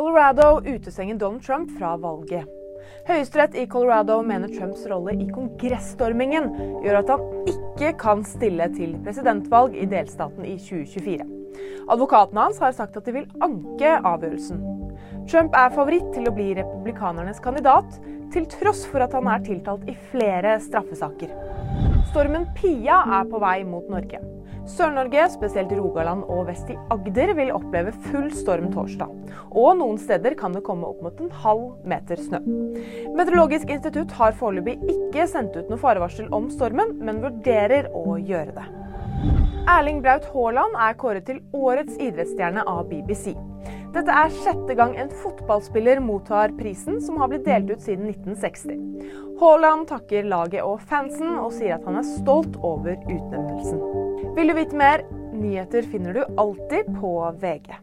Colorado utestenger Donald Trump fra valget. Høyesterett i Colorado mener Trumps rolle i kongressstormingen gjør at han ikke kan stille til presidentvalg i delstaten i 2024. Advokatene hans har sagt at de vil anke avgjørelsen. Trump er favoritt til å bli republikanernes kandidat, til tross for at han er tiltalt i flere straffesaker. Stormen Pia er på vei mot Norge. Sør-Norge, spesielt Rogaland og vest i Agder, vil oppleve full storm torsdag. Og noen steder kan det komme opp mot en halv meter snø. Meteorologisk institutt har foreløpig ikke sendt ut noe farevarsel om stormen, men vurderer å gjøre det. Erling Braut Haaland er kåret til årets idrettsstjerne av BBC. Dette er sjette gang en fotballspiller mottar prisen, som har blitt delt ut siden 1960. Haaland takker laget og fansen, og sier at han er stolt over utnevnelsen. Vil du vite mer? Nyheter finner du alltid på VG.